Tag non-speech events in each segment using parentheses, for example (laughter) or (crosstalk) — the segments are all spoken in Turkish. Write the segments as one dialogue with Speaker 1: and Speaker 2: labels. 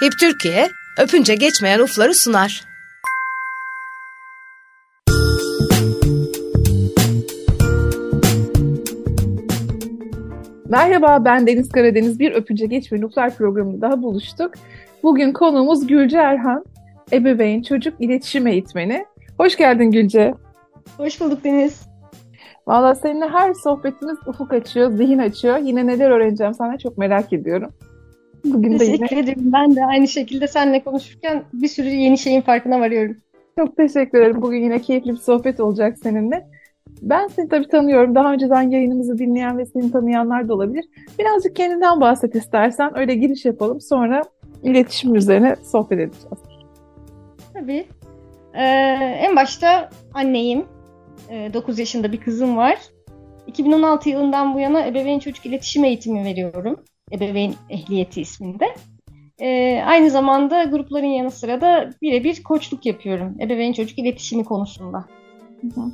Speaker 1: HIP Türkiye, öpünce geçmeyen ufları sunar.
Speaker 2: Merhaba ben Deniz Karadeniz. Bir Öpünce Geçmeyen Uflar programında daha buluştuk. Bugün konuğumuz Gülce Erhan, ebeveyn çocuk iletişim eğitmeni. Hoş geldin Gülce.
Speaker 3: Hoş bulduk Deniz.
Speaker 2: Valla seninle her sohbetimiz ufuk açıyor, zihin açıyor. Yine neler öğreneceğim sana çok merak ediyorum.
Speaker 3: Bugün de yine... ederim. Ben de aynı şekilde seninle konuşurken bir sürü yeni şeyin farkına varıyorum.
Speaker 2: Çok teşekkür ederim. Bugün yine keyifli bir sohbet olacak seninle. Ben seni tabii tanıyorum. Daha önceden yayınımızı dinleyen ve seni tanıyanlar da olabilir. Birazcık kendinden bahset istersen. Öyle giriş yapalım. Sonra iletişim üzerine sohbet edeceğiz.
Speaker 3: Tabii. Ee, en başta anneyim. Ee, 9 yaşında bir kızım var. 2016 yılından bu yana ebeveyn çocuk iletişim eğitimi veriyorum. Ebeveyn Ehliyeti isminde. Ee, aynı zamanda grupların yanı sıra da birebir koçluk yapıyorum. Ebeveyn çocuk iletişimi konusunda. Hı hı.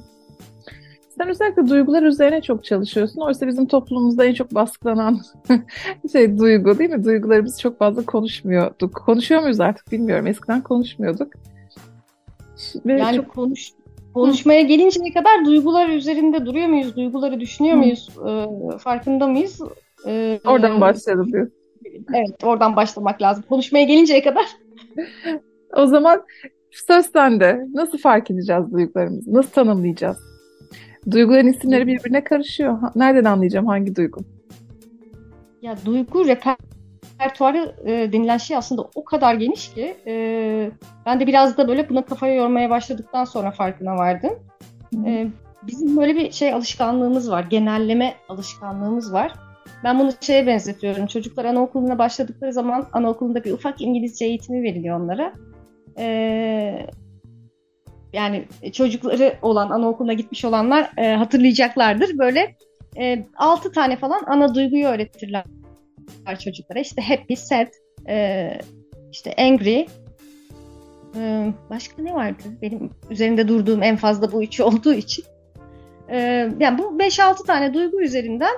Speaker 2: Sen özellikle duygular üzerine çok çalışıyorsun. Oysa bizim toplumumuzda en çok baskılanan (laughs) şey duygu değil mi? Duygularımız çok fazla konuşmuyorduk. Konuşuyor muyuz artık bilmiyorum. Eskiden konuşmuyorduk.
Speaker 3: Ve yani çok... konuş konuşmaya gelinceye kadar duygular üzerinde duruyor muyuz? Duyguları düşünüyor muyuz? E, farkında mıyız?
Speaker 2: E, oradan başlayalım diyor.
Speaker 3: Evet, oradan başlamak lazım. Konuşmaya gelinceye kadar.
Speaker 2: o zaman söz sende. Nasıl fark edeceğiz duygularımızı? Nasıl tanımlayacağız? Duyguların isimleri birbirine karışıyor. Nereden anlayacağım hangi duygu?
Speaker 3: Ya duygu repertuarı e, denilen şey aslında o kadar geniş ki e, ben de biraz da böyle buna kafaya yormaya başladıktan sonra farkına vardım. E, bizim böyle bir şey alışkanlığımız var. Genelleme alışkanlığımız var. Ben bunu şeye benzetiyorum. Çocuklar anaokuluna başladıkları zaman anaokulunda bir ufak İngilizce eğitimi veriliyor onlara. Ee, yani çocukları olan anaokuluna gitmiş olanlar e, hatırlayacaklardır. Böyle e, 6 tane falan ana duyguyu öğretirler çocuklara. İşte happy, sad, e, işte angry. E, başka ne vardı? Benim üzerinde durduğum en fazla bu üçü olduğu için. E, yani bu 5-6 tane duygu üzerinden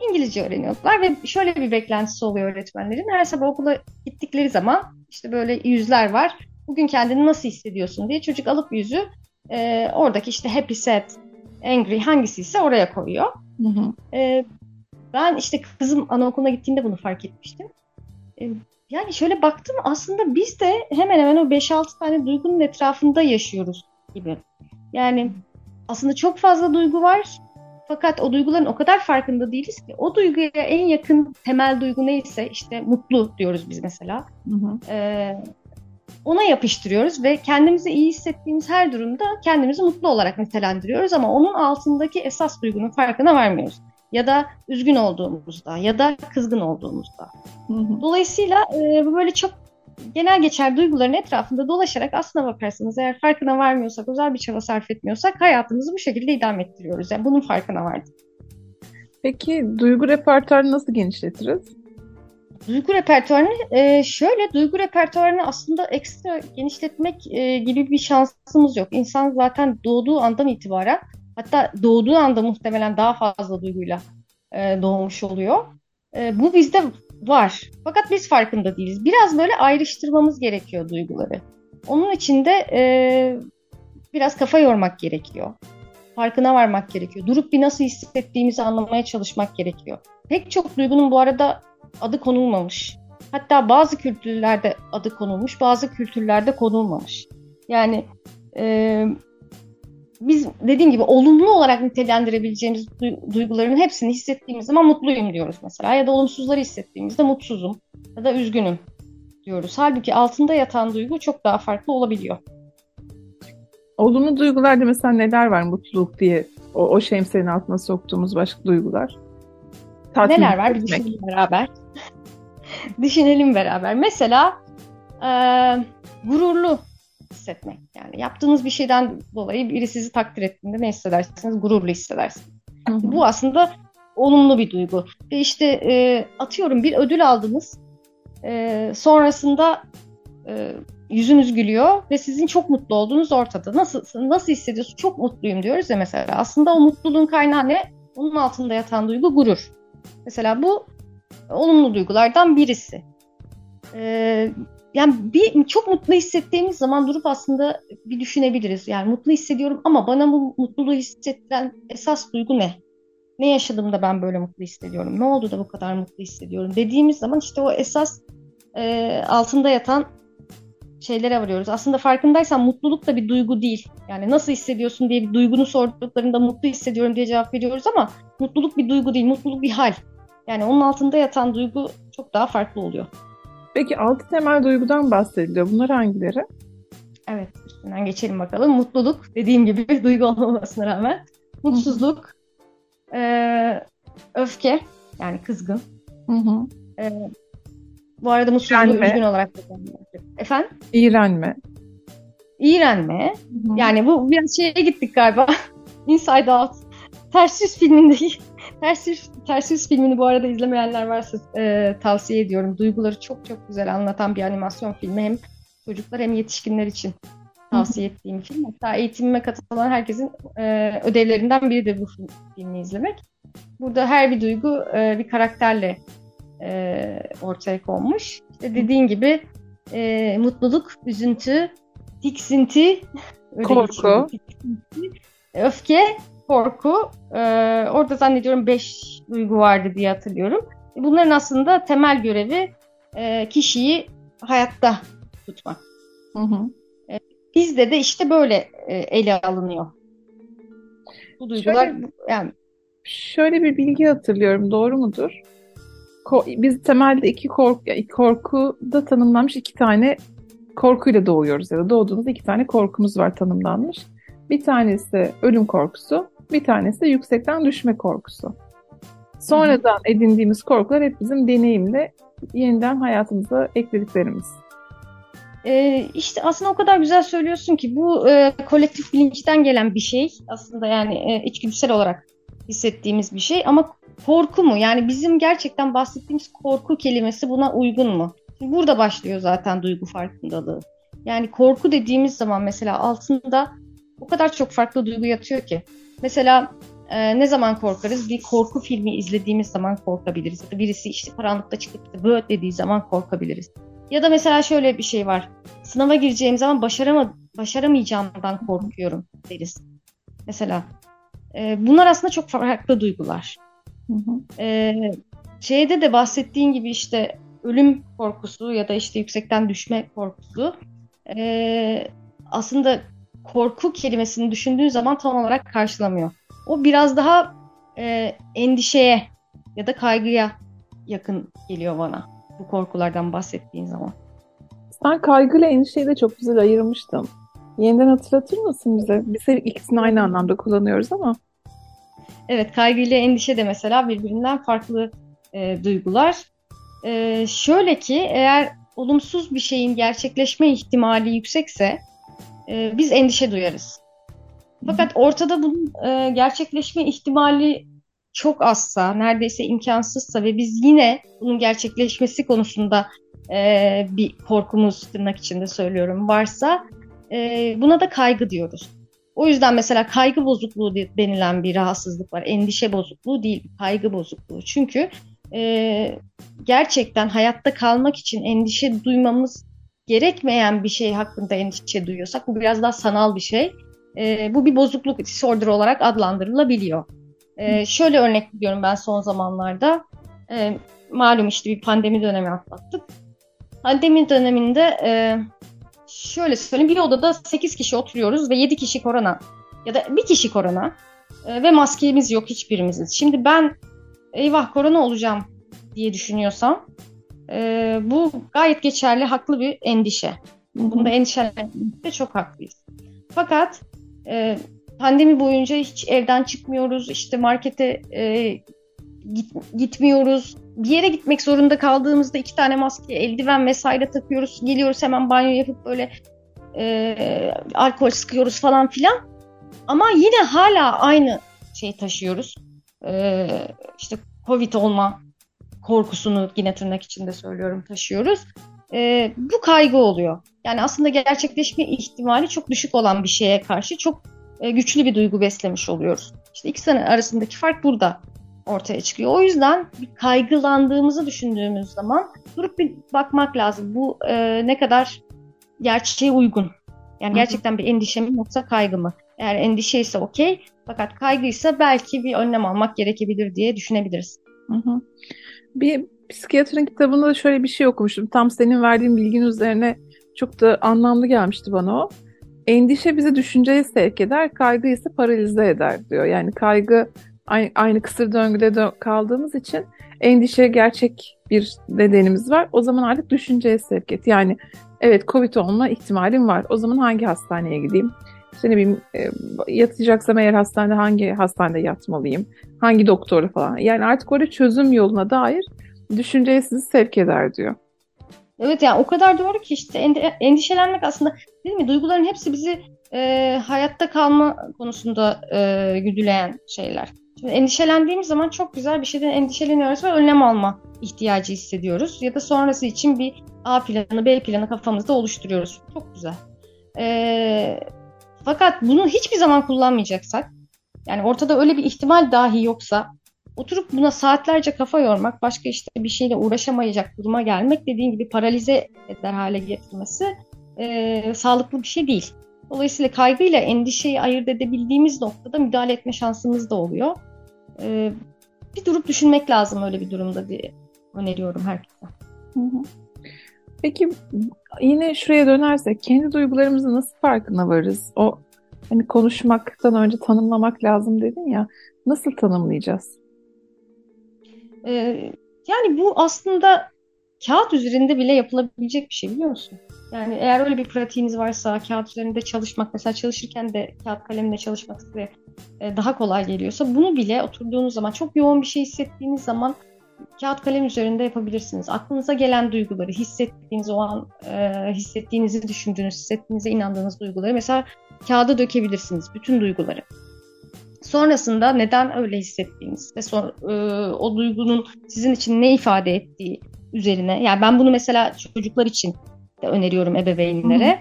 Speaker 3: İngilizce öğreniyorlar ve şöyle bir beklentisi oluyor öğretmenlerin. Her sabah okula gittikleri zaman işte böyle yüzler var bugün kendini nasıl hissediyorsun diye çocuk alıp yüzü e, oradaki işte happy, sad, angry hangisi ise oraya koyuyor. Hı hı. E, ben işte kızım anaokuluna gittiğinde bunu fark etmiştim. E, yani şöyle baktım aslında biz de hemen hemen o 5-6 tane duygunun etrafında yaşıyoruz gibi. Yani aslında çok fazla duygu var. Fakat o duyguların o kadar farkında değiliz ki o duyguya en yakın temel duygu neyse işte mutlu diyoruz biz mesela. Hı hı. Ee, ona yapıştırıyoruz ve kendimizi iyi hissettiğimiz her durumda kendimizi mutlu olarak nitelendiriyoruz ama onun altındaki esas duygunun farkına varmıyoruz. Ya da üzgün olduğumuzda ya da kızgın olduğumuzda. Dolayısıyla e, bu böyle çok genel geçer duyguların etrafında dolaşarak aslına bakarsanız eğer farkına varmıyorsak, özel bir çaba sarf etmiyorsak hayatımızı bu şekilde idame ettiriyoruz. Yani bunun farkına vardık.
Speaker 2: Peki duygu repertuarını nasıl genişletiriz?
Speaker 3: Duygu repertuarını e, şöyle duygu repertuarını aslında ekstra genişletmek e, gibi bir şansımız yok. İnsan zaten doğduğu andan itibaren hatta doğduğu anda muhtemelen daha fazla duyguyla e, doğmuş oluyor. E, bu bizde var. Fakat biz farkında değiliz. Biraz böyle ayrıştırmamız gerekiyor duyguları. Onun için de e, biraz kafa yormak gerekiyor. Farkına varmak gerekiyor. Durup bir nasıl hissettiğimizi anlamaya çalışmak gerekiyor. Pek çok duygunun bu arada adı konulmamış. Hatta bazı kültürlerde adı konulmuş, bazı kültürlerde konulmamış. Yani e, biz dediğim gibi olumlu olarak nitelendirebileceğimiz duyguların hepsini hissettiğimiz zaman mutluyum diyoruz mesela. Ya da olumsuzları hissettiğimizde mutsuzum ya da üzgünüm diyoruz. Halbuki altında yatan duygu çok daha farklı olabiliyor.
Speaker 2: Olumlu duygularda mesela neler var mutluluk diye o, o şemsiyenin altına soktuğumuz başka duygular?
Speaker 3: Tatmin neler var bir düşünelim beraber. (laughs) düşünelim beraber. Mesela e, gururlu hissetmek. Yani yaptığınız bir şeyden dolayı biri sizi takdir ettiğinde ne hissedersiniz? Gururlu hissedersiniz. Hı hı. Bu aslında olumlu bir duygu. Ve işte e, atıyorum bir ödül aldınız. E, sonrasında e, yüzünüz gülüyor ve sizin çok mutlu olduğunuz ortada. Nasıl nasıl hissediyorsun? Çok mutluyum diyoruz ya mesela. Aslında o mutluluğun kaynağı ne? Onun altında yatan duygu gurur. Mesela bu olumlu duygulardan birisi. e, yani bir çok mutlu hissettiğimiz zaman durup aslında bir düşünebiliriz. Yani mutlu hissediyorum ama bana bu mutluluğu hissettiren esas duygu ne? Ne yaşadım da ben böyle mutlu hissediyorum? Ne oldu da bu kadar mutlu hissediyorum? Dediğimiz zaman işte o esas e, altında yatan şeylere varıyoruz. Aslında farkındaysan mutluluk da bir duygu değil. Yani nasıl hissediyorsun diye bir duygunu sorduklarında mutlu hissediyorum diye cevap veriyoruz ama mutluluk bir duygu değil, mutluluk bir hal. Yani onun altında yatan duygu çok daha farklı oluyor.
Speaker 2: Peki altı temel duygudan bahsediliyor. Bunlar hangileri?
Speaker 3: Evet, üstünden geçelim bakalım. Mutluluk, dediğim gibi duygu olmamasına rağmen. Mutsuzluk, e, öfke, yani kızgın. Hı hı. E, bu arada mutsuzluğu üzgün olarak kullanılıyor. Efendim?
Speaker 2: İğrenme.
Speaker 3: İğrenme. Hı-hı. Yani bu biraz şeye gittik galiba. (laughs) Inside Out. Ters Yüz filmindeki Ters Yüz, Ters Yüz filmini bu arada izlemeyenler varsa e, tavsiye ediyorum. Duyguları çok çok güzel anlatan bir animasyon filmi. Hem çocuklar hem yetişkinler için tavsiye ettiğim film. Hatta eğitimime katılan herkesin e, ödevlerinden biri de bu filmi izlemek. Burada her bir duygu e, bir karakterle e, ortaya konmuş. İşte dediğin gibi e, mutluluk, üzüntü, tiksinti,
Speaker 2: korku,
Speaker 3: tiksinti, öfke, korku. E, orada zannediyorum beş duygu vardı diye hatırlıyorum. Bunların aslında temel görevi e, kişiyi hayatta tutmak. Hı hı. E, bizde de işte böyle e, ele alınıyor. Bu duygular şöyle, yani
Speaker 2: şöyle bir bilgi hatırlıyorum. Doğru mudur? biz temelde iki korku, yani korkuda tanımlanmış iki tane korkuyla doğuyoruz ya da doğduğumuzda iki tane korkumuz var tanımlanmış. Bir tanesi ölüm korkusu, bir tanesi de yüksekten düşme korkusu. Sonradan edindiğimiz korkular hep bizim deneyimle yeniden hayatımıza eklediklerimiz.
Speaker 3: Ee, işte aslında o kadar güzel söylüyorsun ki bu e, kolektif bilinçten gelen bir şey. Aslında yani e, içgüdüsel olarak hissettiğimiz bir şey ama korku mu? Yani bizim gerçekten bahsettiğimiz korku kelimesi buna uygun mu? Şimdi burada başlıyor zaten duygu farkındalığı. Yani korku dediğimiz zaman mesela altında o kadar çok farklı duygu yatıyor ki. Mesela e, ne zaman korkarız? Bir korku filmi izlediğimiz zaman korkabiliriz. Ya da birisi işte karanlıkta çıkıp böyle dediği zaman korkabiliriz. Ya da mesela şöyle bir şey var. Sınava gireceğim zaman başarama, başaramayacağımdan korkuyorum deriz. Mesela e, bunlar aslında çok farklı duygular. Hı hı. E, şeyde de bahsettiğin gibi işte ölüm korkusu ya da işte yüksekten düşme korkusu e, aslında korku kelimesini düşündüğün zaman tam olarak karşılamıyor. O biraz daha e, endişeye ya da kaygıya yakın geliyor bana bu korkulardan bahsettiğin zaman.
Speaker 2: Sen kaygıyla endişeyi de çok güzel ayırmıştın. Yeniden hatırlatır mısın bize? Biz ikisini aynı anlamda kullanıyoruz ama.
Speaker 3: Evet kaygı ile endişe de mesela birbirinden farklı e, duygular. E, şöyle ki eğer olumsuz bir şeyin gerçekleşme ihtimali yüksekse e, biz endişe duyarız. Fakat ortada bunun e, gerçekleşme ihtimali çok azsa, neredeyse imkansızsa ve biz yine bunun gerçekleşmesi konusunda e, bir korkumuz tırnak içinde söylüyorum varsa e, buna da kaygı diyoruz. O yüzden mesela kaygı bozukluğu denilen bir rahatsızlık var. Endişe bozukluğu değil, kaygı bozukluğu. Çünkü e, gerçekten hayatta kalmak için endişe duymamız gerekmeyen bir şey hakkında endişe duyuyorsak bu biraz daha sanal bir şey. E, bu bir bozukluk disorder olarak adlandırılabiliyor. E, şöyle örnek veriyorum ben son zamanlarda. E, malum işte bir pandemi dönemi atlattık. Pandemi döneminde e, şöyle söyleyeyim bir odada 8 kişi oturuyoruz ve 7 kişi korona ya da bir kişi korona e, ve maskemiz yok hiçbirimizin. Şimdi ben eyvah korona olacağım diye düşünüyorsam e, bu gayet geçerli haklı bir endişe. Bunda endişelenmekte çok haklıyız. Fakat e, pandemi boyunca hiç evden çıkmıyoruz, işte markete e, git, gitmiyoruz, bir yere gitmek zorunda kaldığımızda iki tane maske, eldiven vesaire takıyoruz. Geliyoruz hemen banyo yapıp böyle e, alkol sıkıyoruz falan filan. Ama yine hala aynı şey taşıyoruz. E, işte Covid olma korkusunu yine tırnak içinde söylüyorum taşıyoruz. E, bu kaygı oluyor. Yani aslında gerçekleşme ihtimali çok düşük olan bir şeye karşı çok e, güçlü bir duygu beslemiş oluyoruz. İşte ikisinin arasındaki fark burada. ortaya çıkıyor. O yüzden bir kaygılandığımızı düşündüğümüz zaman durup bir bakmak lazım. Bu e, ne kadar gerçeğe uygun. Yani gerçekten bir endişe mi yoksa kaygı mı? Eğer endişe ise okey. Fakat kaygıysa belki bir önlem almak gerekebilir diye düşünebiliriz.
Speaker 2: Hı hı. Bir psikiyatrın kitabında da şöyle bir şey okumuştum. Tam senin verdiğin bilgin üzerine çok da anlamlı gelmişti bana o. Endişe bizi düşünceye sevk eder, kaygı ise paralize eder diyor. Yani kaygı aynı, aynı kısır döngüde dö- kaldığımız için endişe gerçek bir nedenimiz var. O zaman artık düşünceye sevk et. Yani evet Covid olma ihtimalim var. O zaman hangi hastaneye gideyim? İşte ne bileyim e, yatacaksam eğer hastanede hangi hastanede yatmalıyım? Hangi doktora falan. Yani artık orada çözüm yoluna dair düşünceye sizi sevk eder diyor.
Speaker 3: Evet yani o kadar doğru ki işte endişelenmek aslında değil mi? Duyguların hepsi bizi e, hayatta kalma konusunda e, güdüleyen şeyler. Şimdi endişelendiğimiz zaman çok güzel bir şeyden endişeleniyoruz ve önlem alma ihtiyacı hissediyoruz. Ya da sonrası için bir A planı, B planı kafamızda oluşturuyoruz. Çok güzel. E, fakat bunu hiçbir zaman kullanmayacaksak, yani ortada öyle bir ihtimal dahi yoksa oturup buna saatlerce kafa yormak, başka işte bir şeyle uğraşamayacak duruma gelmek dediğin gibi paralize eder hale getirmesi e, sağlıklı bir şey değil. Dolayısıyla kaygıyla endişeyi ayırt edebildiğimiz noktada müdahale etme şansımız da oluyor. E, bir durup düşünmek lazım öyle bir durumda diye öneriyorum herkese.
Speaker 2: Peki yine şuraya dönersek kendi duygularımızı nasıl farkına varırız? O hani konuşmaktan önce tanımlamak lazım dedin ya. Nasıl tanımlayacağız?
Speaker 3: Ee, yani bu aslında kağıt üzerinde bile yapılabilecek bir şey biliyor musun? Yani eğer öyle bir pratiğiniz varsa kağıt üzerinde çalışmak mesela çalışırken de kağıt kalemle çalışmak size e, daha kolay geliyorsa bunu bile oturduğunuz zaman çok yoğun bir şey hissettiğiniz zaman kağıt kalem üzerinde yapabilirsiniz. Aklınıza gelen duyguları, hissettiğiniz o an e, hissettiğinizi düşündüğünüz, hissettiğinize inandığınız duyguları mesela kağıda dökebilirsiniz. Bütün duyguları. Sonrasında neden öyle hissettiğiniz ve son, e, o duygunun sizin için ne ifade ettiği üzerine. Yani ben bunu mesela çocuklar için de öneriyorum ebeveynlere.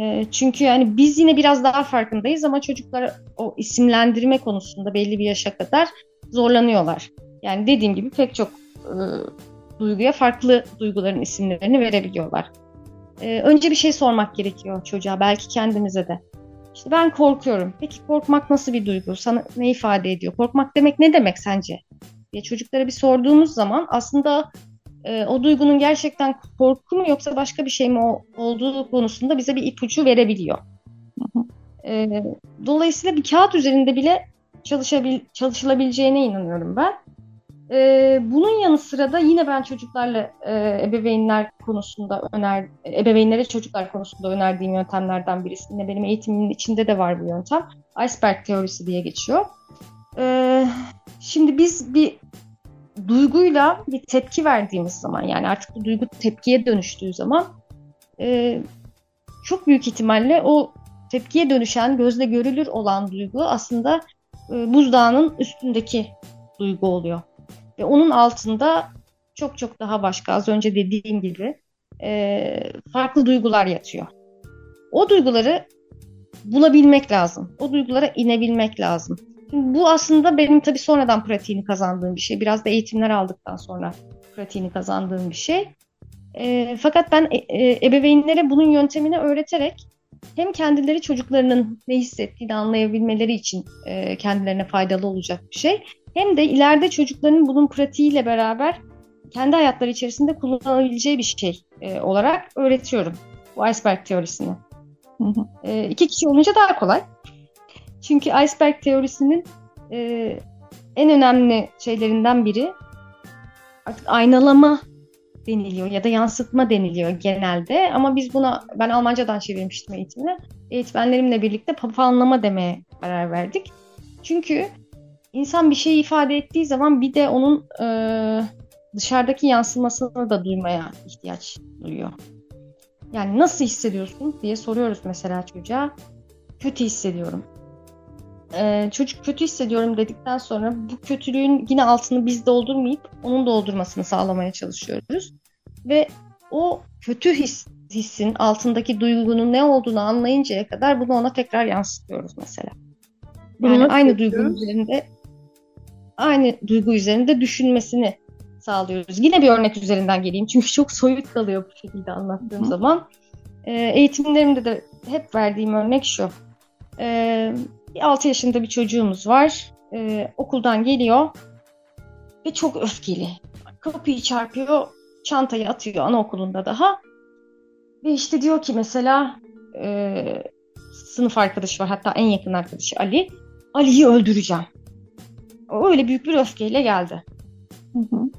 Speaker 3: E, çünkü yani biz yine biraz daha farkındayız ama çocuklar o isimlendirme konusunda belli bir yaşa kadar zorlanıyorlar. Yani dediğim gibi pek çok e, duyguya farklı duyguların isimlerini verebiliyorlar. E, önce bir şey sormak gerekiyor çocuğa, belki kendimize de. İşte ben korkuyorum. Peki korkmak nasıl bir duygu? Sana ne ifade ediyor? Korkmak demek ne demek sence? diye çocuklara bir sorduğumuz zaman aslında e, o duygunun gerçekten korku mu yoksa başka bir şey mi olduğu konusunda bize bir ipucu verebiliyor. E, dolayısıyla bir kağıt üzerinde bile çalışabil çalışılabileceğine inanıyorum ben. E, bunun yanı sıra da yine ben çocuklarla e, ebeveynler konusunda öner ebeveynlere çocuklar konusunda önerdiğim yöntemlerden birisi. Yine benim eğitimimin içinde de var bu yöntem. Iceberg teorisi diye geçiyor. E, şimdi biz bir duyguyla bir tepki verdiğimiz zaman yani artık bu duygu tepkiye dönüştüğü zaman e, çok büyük ihtimalle o tepkiye dönüşen gözle görülür olan duygu aslında e, buzdağının üstündeki duygu oluyor. Ve onun altında çok çok daha başka az önce dediğim gibi e, farklı duygular yatıyor. O duyguları bulabilmek lazım. O duygulara inebilmek lazım. Şimdi bu aslında benim tabii sonradan pratiğini kazandığım bir şey. Biraz da eğitimler aldıktan sonra pratiğini kazandığım bir şey. E, fakat ben e, e ebeveynlere bunun yöntemini öğreterek hem kendileri çocuklarının ne hissettiğini anlayabilmeleri için e, kendilerine faydalı olacak bir şey. Hem de ileride çocukların bunun pratiğiyle beraber kendi hayatları içerisinde kullanabileceği bir şey e, olarak öğretiyorum bu iceberg teorisini. E, iki kişi olunca daha kolay. Çünkü iceberg teorisinin e, en önemli şeylerinden biri artık aynalama deniliyor ya da yansıtma deniliyor genelde. Ama biz buna ben Almancadan çevirmiştim eğitimini. Eğitmenlerimle birlikte papağanlama demeye karar verdik. Çünkü insan bir şey ifade ettiği zaman bir de onun e, dışarıdaki yansımasını da duymaya ihtiyaç duyuyor. Yani nasıl hissediyorsun diye soruyoruz mesela çocuğa. Kötü hissediyorum. Ee, çocuk kötü hissediyorum dedikten sonra bu kötülüğün yine altını biz doldurmayıp onun doldurmasını sağlamaya çalışıyoruz. Ve o kötü his, hissin altındaki duygunun ne olduğunu anlayıncaya kadar bunu ona tekrar yansıtıyoruz mesela. Yani aynı duygunun üzerinde aynı duygu üzerinde düşünmesini sağlıyoruz. Yine bir örnek üzerinden geleyim çünkü çok soyut kalıyor bu şekilde anlattığım Hı. zaman. E, eğitimlerimde de hep verdiğim örnek şu. E, 6 yaşında bir çocuğumuz var. E, okuldan geliyor ve çok öfkeli. Kapıyı çarpıyor, çantayı atıyor anaokulunda daha. Ve işte diyor ki mesela e, sınıf arkadaşı var hatta en yakın arkadaşı Ali. Ali'yi öldüreceğim. O öyle büyük bir öfkeyle geldi. Hı hı.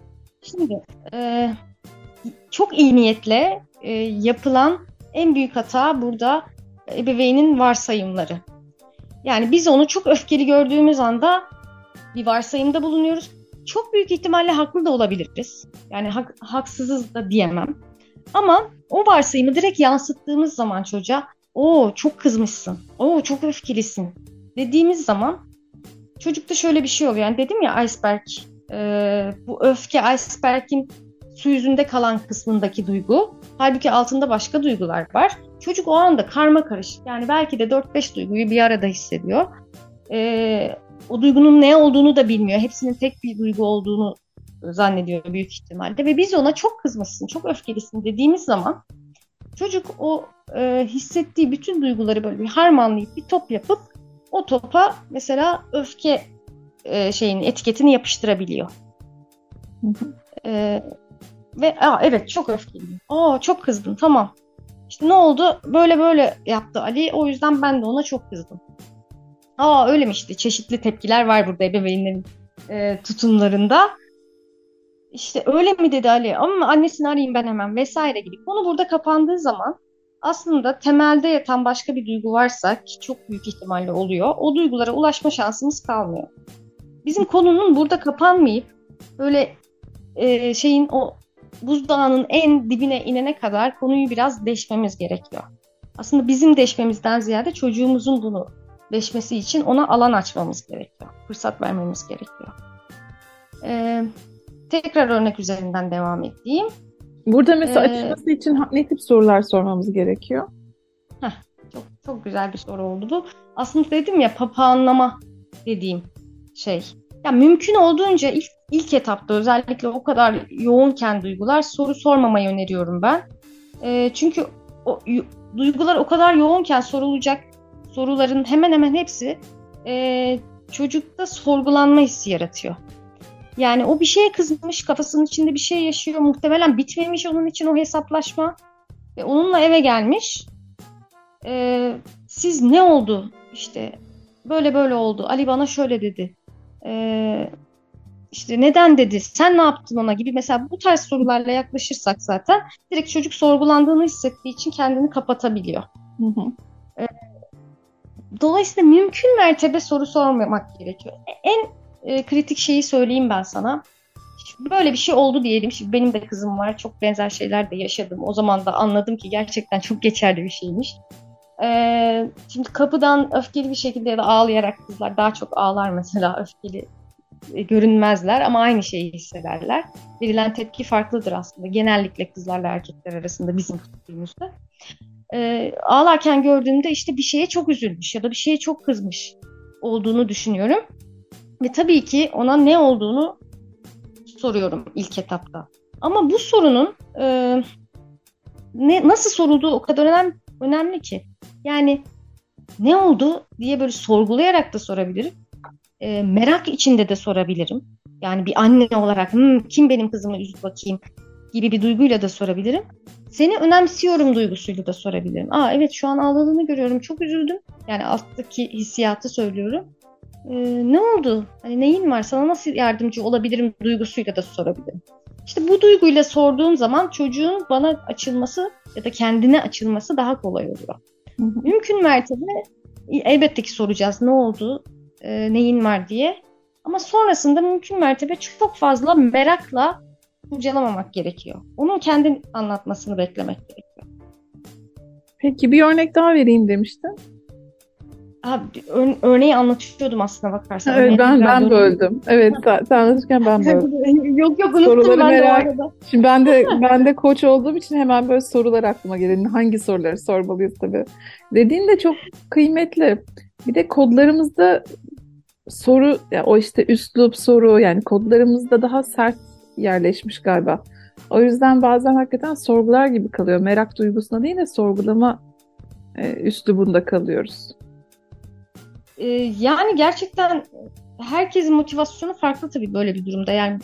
Speaker 3: Şimdi e, çok iyi niyetle e, yapılan en büyük hata burada ebeveynin varsayımları. Yani biz onu çok öfkeli gördüğümüz anda bir varsayımda bulunuyoruz. Çok büyük ihtimalle haklı da olabiliriz. Yani hak, haksızız da diyemem. Ama o varsayımı direkt yansıttığımız zaman çocuğa o çok kızmışsın, o çok öfkelisin dediğimiz zaman çocukta şöyle bir şey oluyor. Yani dedim ya iceberg, e, bu öfke iceberg'in su yüzünde kalan kısmındaki duygu. Halbuki altında başka duygular var. Çocuk o anda karma karışık. Yani belki de 4-5 duyguyu bir arada hissediyor. E, o duygunun ne olduğunu da bilmiyor. Hepsinin tek bir duygu olduğunu zannediyor büyük ihtimalle. Ve biz ona çok kızmışsın, çok öfkelisin dediğimiz zaman çocuk o e, hissettiği bütün duyguları böyle bir harmanlayıp bir top yapıp o topa mesela öfke e, şeyin etiketini yapıştırabiliyor. e, ve Aa, evet çok öfkeliyim. Aa çok kızdım tamam. İşte ne oldu? Böyle böyle yaptı Ali. O yüzden ben de ona çok kızdım. Aa öyle mi işte çeşitli tepkiler var burada ebeveynlerin e, tutumlarında. İşte öyle mi dedi Ali ama annesini arayayım ben hemen vesaire gibi. Konu burada kapandığı zaman aslında temelde yatan başka bir duygu varsa ki çok büyük ihtimalle oluyor. O duygulara ulaşma şansımız kalmıyor. Bizim konunun burada kapanmayıp böyle e, şeyin o buzdağının en dibine inene kadar konuyu biraz deşmemiz gerekiyor. Aslında bizim deşmemizden ziyade çocuğumuzun bunu deşmesi için ona alan açmamız gerekiyor. Fırsat vermemiz gerekiyor. Ee, tekrar örnek üzerinden devam edeyim.
Speaker 2: Burada mesela ee, açılması için ne tip sorular sormamız gerekiyor?
Speaker 3: Heh, çok çok güzel bir soru oldu bu. Aslında dedim ya papağanlama dediğim şey. Ya mümkün olduğunca ilk, ilk etapta özellikle o kadar yoğunken duygular soru sormamayı öneriyorum ben. E, çünkü o, duygular o kadar yoğunken sorulacak soruların hemen hemen hepsi e, çocukta sorgulanma hissi yaratıyor. Yani o bir şeye kızmış, kafasının içinde bir şey yaşıyor. Muhtemelen bitmemiş onun için o hesaplaşma. Ve onunla eve gelmiş. Ee, siz ne oldu? İşte böyle böyle oldu. Ali bana şöyle dedi. Ee, işte neden dedi? Sen ne yaptın ona gibi mesela bu tarz sorularla yaklaşırsak zaten direkt çocuk sorgulandığını hissettiği için kendini kapatabiliyor. Hı hı. Ee, dolayısıyla mümkün mertebe soru sormamak gerekiyor. En e, kritik şeyi söyleyeyim ben sana. Böyle bir şey oldu diyelim. Şimdi benim de kızım var. Çok benzer şeyler de yaşadım. O zaman da anladım ki gerçekten çok geçerli bir şeymiş. Ee, şimdi kapıdan öfkeli bir şekilde ya da ağlayarak kızlar daha çok ağlar mesela öfkeli e, görünmezler ama aynı şeyi hissederler. Verilen tepki farklıdır aslında. Genellikle kızlarla erkekler arasında bizim kültürümüzde. Ee, ağlarken gördüğümde işte bir şeye çok üzülmüş ya da bir şeye çok kızmış olduğunu düşünüyorum. Ve tabii ki ona ne olduğunu soruyorum ilk etapta. Ama bu sorunun e, ne nasıl sorulduğu o kadar önemli, önemli ki. Yani ne oldu diye böyle sorgulayarak da sorabilirim. E, merak içinde de sorabilirim. Yani bir anne olarak hmm, kim benim kızımı üzdü bakayım gibi bir duyguyla da sorabilirim. Seni önemsiyorum duygusuyla da sorabilirim. Aa evet şu an ağladığını görüyorum çok üzüldüm. Yani alttaki hissiyatı söylüyorum e, ne oldu? Hani neyin var? Sana nasıl yardımcı olabilirim duygusuyla da sorabilirim. İşte bu duyguyla sorduğum zaman çocuğun bana açılması ya da kendine açılması daha kolay oluyor. Mümkün mertebe elbette ki soracağız ne oldu, e, neyin var diye. Ama sonrasında mümkün mertebe çok fazla merakla kurcalamamak gerekiyor. Onun kendi anlatmasını beklemek gerekiyor.
Speaker 2: Peki bir örnek daha vereyim demiştin.
Speaker 3: Abi, ör, örneği anlatıyordum aslında bakarsan.
Speaker 2: Evet ben ben böldüm. Evet sen, sen anlatırken ben böldüm. (laughs)
Speaker 3: yok yok unuttum soruları ben merak... de arada.
Speaker 2: Şimdi ben de ben de koç olduğum için hemen böyle sorular aklıma geliyor. Hangi soruları sormalıyız tabii. Dediğin de çok kıymetli. Bir de kodlarımızda soru ya o işte üslup soru yani kodlarımızda daha sert yerleşmiş galiba. O yüzden bazen hakikaten sorgular gibi kalıyor. Merak duygusuna değil de sorgulama e, üslubunda kalıyoruz.
Speaker 3: Ee, yani gerçekten herkesin motivasyonu farklı tabii böyle bir durumda. Yani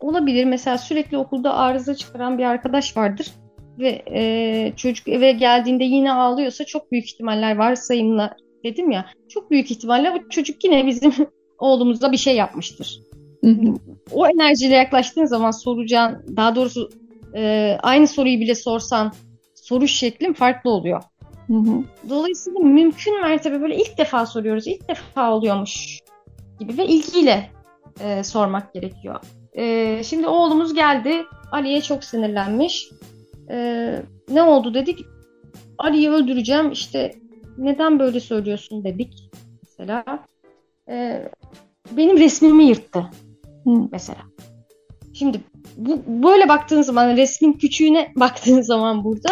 Speaker 3: olabilir mesela sürekli okulda arıza çıkaran bir arkadaş vardır ve e, çocuk eve geldiğinde yine ağlıyorsa çok büyük ihtimaller varsayımla dedim ya çok büyük ihtimalle o çocuk yine bizim (laughs) oğlumuza bir şey yapmıştır. O enerjiyle yaklaştığın zaman soracağın daha doğrusu e, aynı soruyu bile sorsan soruş şeklin farklı oluyor. Hı hı. Dolayısıyla mümkün mertebe böyle ilk defa soruyoruz. ilk defa oluyormuş gibi ve ilgiyle e, sormak gerekiyor. E, şimdi oğlumuz geldi. Ali'ye çok sinirlenmiş. E, ne oldu dedik. Ali'yi öldüreceğim. İşte neden böyle söylüyorsun dedik mesela. E, benim resmimi yırttı Hı. mesela. Şimdi bu böyle baktığın zaman resmin küçüğüne baktığın zaman burada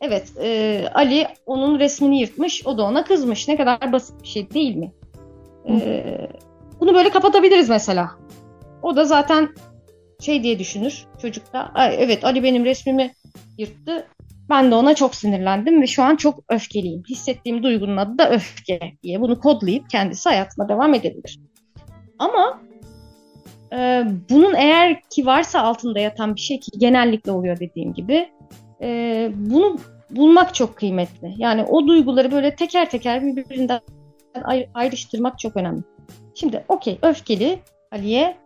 Speaker 3: evet e, Ali onun resmini yırtmış o da ona kızmış. Ne kadar basit bir şey değil mi? E, bunu böyle kapatabiliriz mesela. O da zaten şey diye düşünür çocuk da evet Ali benim resmimi yırttı. Ben de ona çok sinirlendim ve şu an çok öfkeliyim. Hissettiğim duygunun adı da öfke diye bunu kodlayıp kendisi hayatına devam edebilir. Ama e, bunun eğer ki varsa altında yatan bir şey ki genellikle oluyor dediğim gibi e, bunu bulmak çok kıymetli. Yani o duyguları böyle teker teker birbirinden ayrıştırmak çok önemli. Şimdi okey öfkeli Ali'ye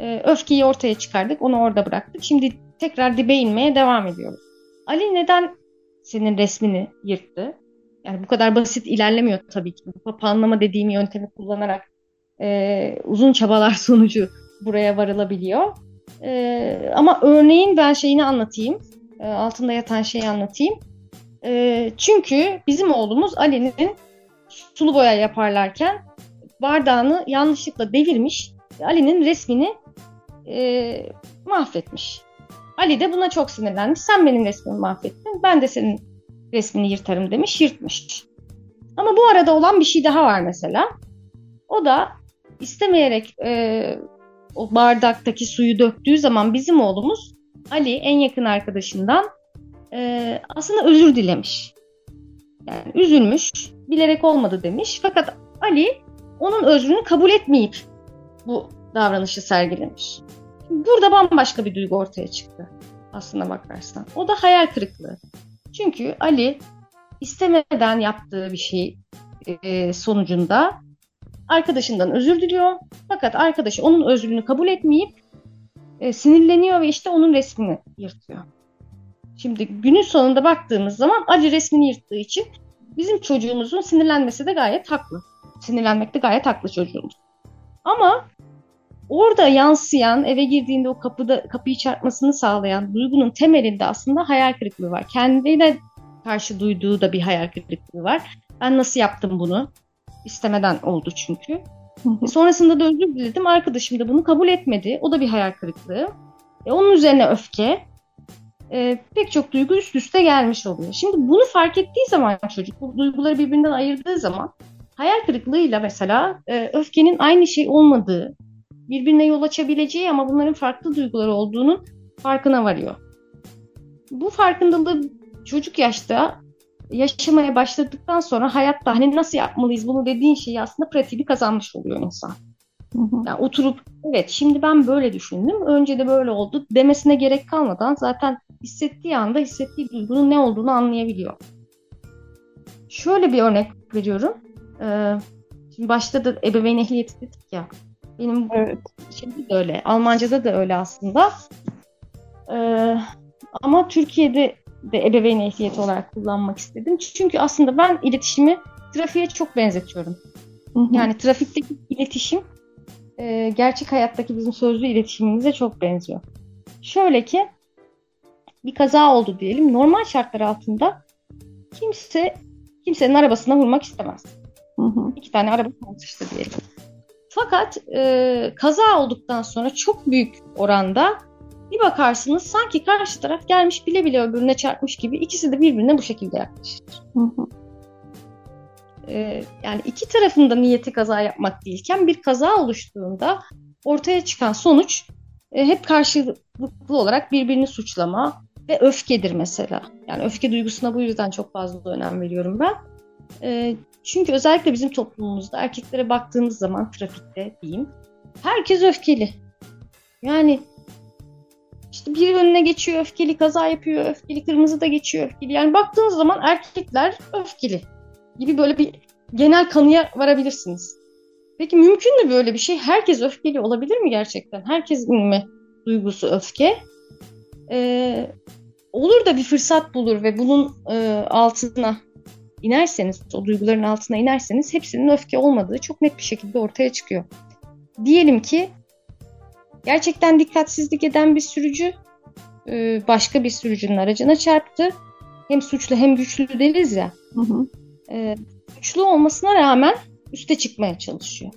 Speaker 3: e, öfkeyi ortaya çıkardık onu orada bıraktık. Şimdi tekrar dibe inmeye devam ediyoruz. Ali neden senin resmini yırttı? Yani bu kadar basit ilerlemiyor tabii ki. Papanlama dediğim yöntemi kullanarak e, uzun çabalar (laughs) sonucu buraya varılabiliyor. E, ama örneğin ben şeyini anlatayım. E, altında yatan şeyi anlatayım. E, çünkü bizim oğlumuz Ali'nin sulu boya yaparlarken bardağını yanlışlıkla devirmiş. Ali'nin resmini e, mahvetmiş. Ali de buna çok sinirlenmiş. Sen benim resmimi mahvettin. Ben de senin resmini yırtarım demiş. Yırtmış. Ama bu arada olan bir şey daha var mesela. O da istemeyerek e, o bardaktaki suyu döktüğü zaman bizim oğlumuz Ali en yakın arkadaşından e, aslında özür dilemiş. Yani üzülmüş, bilerek olmadı demiş. Fakat Ali onun özrünü kabul etmeyip bu davranışı sergilemiş. Burada bambaşka bir duygu ortaya çıktı aslına bakarsan. O da hayal kırıklığı. Çünkü Ali istemeden yaptığı bir şey e, sonucunda arkadaşından özür diliyor. Fakat arkadaşı onun özrünü kabul etmeyip e, sinirleniyor ve işte onun resmini yırtıyor. Şimdi günün sonunda baktığımız zaman Ali resmini yırttığı için bizim çocuğumuzun sinirlenmesi de gayet haklı. Sinirlenmekte gayet haklı çocuğumuz. Ama orada yansıyan, eve girdiğinde o kapıda kapıyı çarpmasını sağlayan duygunun temelinde aslında hayal kırıklığı var. Kendine karşı duyduğu da bir hayal kırıklığı var. Ben nasıl yaptım bunu? istemeden oldu çünkü. Sonrasında da özür diledim. Arkadaşım da bunu kabul etmedi. O da bir hayal kırıklığı. E, onun üzerine öfke. E, pek çok duygu üst üste gelmiş oluyor. Şimdi bunu fark ettiği zaman çocuk bu duyguları birbirinden ayırdığı zaman hayal kırıklığıyla mesela e, öfkenin aynı şey olmadığı, birbirine yol açabileceği ama bunların farklı duygular olduğunun farkına varıyor. Bu farkındalığı çocuk yaşta yaşamaya başladıktan sonra hayatta hani nasıl yapmalıyız bunu dediğin şeyi aslında pratiği kazanmış oluyor insan. Yani oturup evet şimdi ben böyle düşündüm önce de böyle oldu demesine gerek kalmadan zaten hissettiği anda hissettiği duygunun ne olduğunu anlayabiliyor. Şöyle bir örnek veriyorum. Ee, şimdi başta da ebeveyn ehliyeti dedik ya. Benim evet. şimdi de öyle. Almanca'da da öyle aslında. Ee, ama Türkiye'de de ebeveyn ehliyeti olarak kullanmak istedim. Çünkü aslında ben iletişimi trafiğe çok benzetiyorum. Hı hı. Yani trafikteki iletişim e, gerçek hayattaki bizim sözlü iletişimimize çok benziyor. Şöyle ki bir kaza oldu diyelim. Normal şartlar altında kimse kimsenin arabasına vurmak istemez. Hı hı. İki tane araba çalıştı diyelim. Fakat e, kaza olduktan sonra çok büyük oranda bir bakarsınız sanki karşı taraf gelmiş bile bile öbürüne çarpmış gibi ikisi de birbirine bu şekilde yaklaşır. e, yani iki tarafında niyeti kaza yapmak değilken bir kaza oluştuğunda ortaya çıkan sonuç e, hep karşılıklı olarak birbirini suçlama ve öfkedir mesela. Yani öfke duygusuna bu yüzden çok fazla önem veriyorum ben. E, çünkü özellikle bizim toplumumuzda erkeklere baktığımız zaman trafikte diyeyim herkes öfkeli. Yani işte biri önüne geçiyor öfkeli, kaza yapıyor öfkeli, kırmızı da geçiyor öfkeli. Yani baktığınız zaman erkekler öfkeli gibi böyle bir genel kanıya varabilirsiniz. Peki mümkün mü böyle bir şey? Herkes öfkeli olabilir mi gerçekten? Herkesin mi duygusu öfke? Ee, olur da bir fırsat bulur ve bunun e, altına inerseniz, o duyguların altına inerseniz hepsinin öfke olmadığı çok net bir şekilde ortaya çıkıyor. Diyelim ki gerçekten dikkatsizlik eden bir sürücü e, başka bir sürücünün aracına çarptı. Hem suçlu hem güçlü deriz ya. Hı hı. E, güçlü olmasına rağmen üste çıkmaya çalışıyor.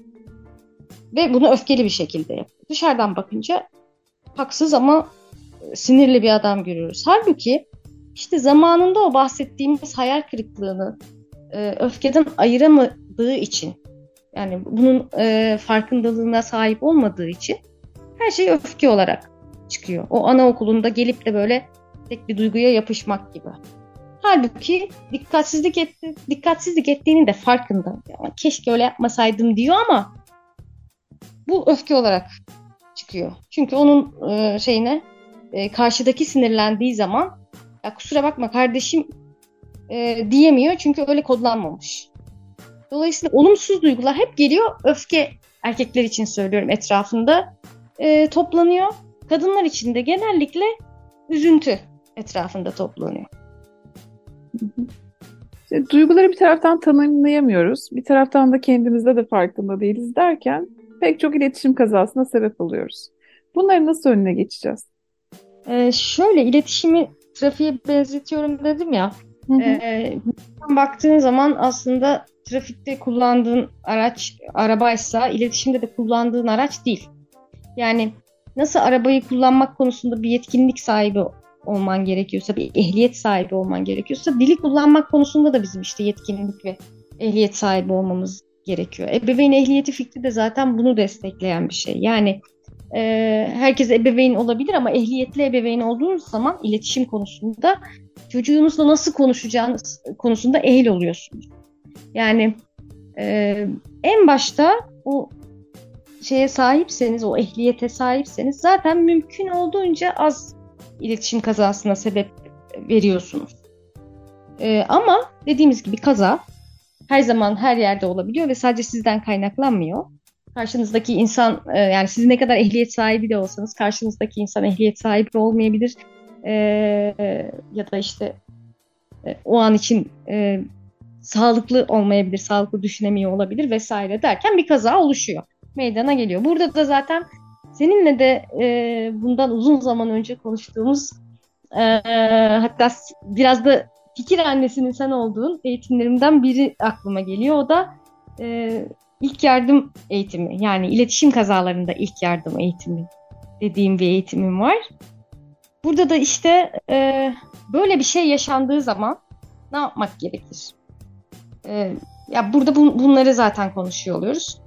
Speaker 3: Ve bunu öfkeli bir şekilde yapıyor. Dışarıdan bakınca haksız ama sinirli bir adam görüyoruz. Halbuki işte zamanında o bahsettiğimiz hayal kırıklığını e, öfkeden ayıramadığı için yani bunun e, farkındalığına sahip olmadığı için her şey öfke olarak çıkıyor. O anaokulunda gelip de böyle tek bir duyguya yapışmak gibi. Halbuki dikkatsizlik etti, dikkatsizlik ettiğinin de farkında. Yani keşke öyle yapmasaydım diyor ama bu öfke olarak çıkıyor. Çünkü onun e, şeyine e, karşıdaki sinirlendiği zaman ya kusura bakma kardeşim e, diyemiyor çünkü öyle kodlanmamış. Dolayısıyla olumsuz duygular hep geliyor. Öfke erkekler için söylüyorum etrafında e, toplanıyor. Kadınlar için de genellikle üzüntü etrafında toplanıyor.
Speaker 2: İşte duyguları bir taraftan tanımlayamıyoruz. Bir taraftan da kendimizde de farkında değiliz derken pek çok iletişim kazasına sebep oluyoruz. Bunları nasıl önüne geçeceğiz?
Speaker 3: Ee, şöyle iletişimi trafiğe benzetiyorum dedim ya. Hı hı. E, baktığın zaman aslında trafikte kullandığın araç arabaysa iletişimde de kullandığın araç değil. Yani nasıl arabayı kullanmak konusunda bir yetkinlik sahibi olman gerekiyorsa, bir ehliyet sahibi olman gerekiyorsa dili kullanmak konusunda da bizim işte yetkinlik ve ehliyet sahibi olmamız gerekiyor. Ebeveyn ehliyeti fikri de zaten bunu destekleyen bir şey. Yani e, herkes ebeveyn olabilir ama ehliyetli ebeveyn olduğunuz zaman iletişim konusunda çocuğunuzla nasıl konuşacağınız konusunda ehil oluyorsunuz. Yani e, en başta o şeye sahipseniz, o ehliyete sahipseniz zaten mümkün olduğunca az iletişim kazasına sebep veriyorsunuz. E, ama dediğimiz gibi kaza her zaman her yerde olabiliyor ve sadece sizden kaynaklanmıyor. Karşınızdaki insan e, yani siz ne kadar ehliyet sahibi de olsanız karşınızdaki insan ehliyet sahibi olmayabilir. E, ya da işte e, o an için e, sağlıklı olmayabilir, sağlıklı düşünemiyor olabilir vesaire derken bir kaza oluşuyor. Meydana geliyor. Burada da zaten seninle de e, bundan uzun zaman önce konuştuğumuz e, hatta biraz da fikir annesinin sen olduğun eğitimlerimden biri aklıma geliyor. O da e, ilk yardım eğitimi yani iletişim kazalarında ilk yardım eğitimi dediğim bir eğitimim var. Burada da işte e, böyle bir şey yaşandığı zaman ne yapmak gerekir? E, ya burada bun, bunları zaten konuşuyor oluyoruz.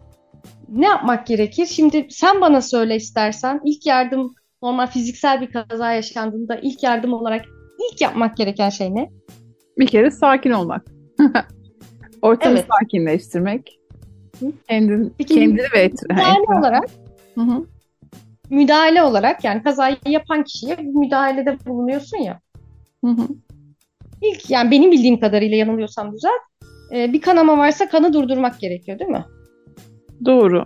Speaker 3: Ne yapmak gerekir? Şimdi sen bana söyle istersen ilk yardım normal fiziksel bir kaza yaşandığında ilk yardım olarak ilk yapmak gereken şey ne?
Speaker 2: Bir kere sakin olmak. (laughs) Ortamı evet. sakinleştirmek. Kendin, Peki, kendini ve
Speaker 3: müdahale olarak hı hı. müdahale olarak yani kazayı yapan kişiye müdahalede bulunuyorsun ya. Hı hı. İlk yani benim bildiğim kadarıyla yanılıyorsam düzelt. E, bir kanama varsa kanı durdurmak gerekiyor değil mi?
Speaker 2: Doğru.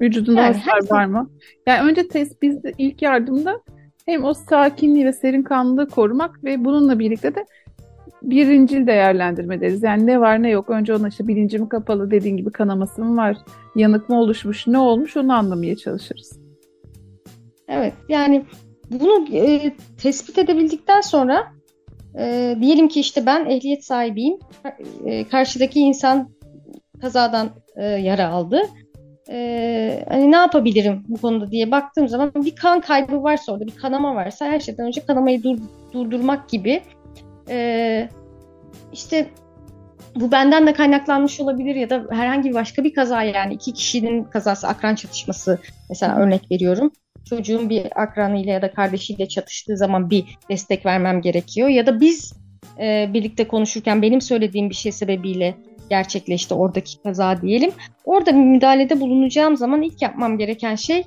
Speaker 2: Vücudunda yani hasar var mı? Yani önce test bizde ilk yardımda hem o sakinliği ve serin kanlılığı korumak ve bununla birlikte de birincil değerlendirme deriz. Yani ne var ne yok. Önce ona işte bilinci mi kapalı dediğin gibi kanaması mı var, yanık mı oluşmuş, ne olmuş onu anlamaya çalışırız.
Speaker 3: Evet yani bunu e, tespit edebildikten sonra e, diyelim ki işte ben ehliyet sahibiyim. E, karşıdaki insan kazadan e, yara aldı. E, hani ne yapabilirim bu konuda diye baktığım zaman bir kan kaybı varsa orada bir kanama varsa her şeyden önce kanamayı dur, durdurmak gibi e, işte bu benden de kaynaklanmış olabilir ya da herhangi bir başka bir kaza yani iki kişinin kazası akran çatışması mesela örnek veriyorum. Çocuğun bir akranıyla ya da kardeşiyle çatıştığı zaman bir destek vermem gerekiyor ya da biz e, birlikte konuşurken benim söylediğim bir şey sebebiyle gerçekleşti oradaki kaza diyelim. Orada bir müdahalede bulunacağım zaman ilk yapmam gereken şey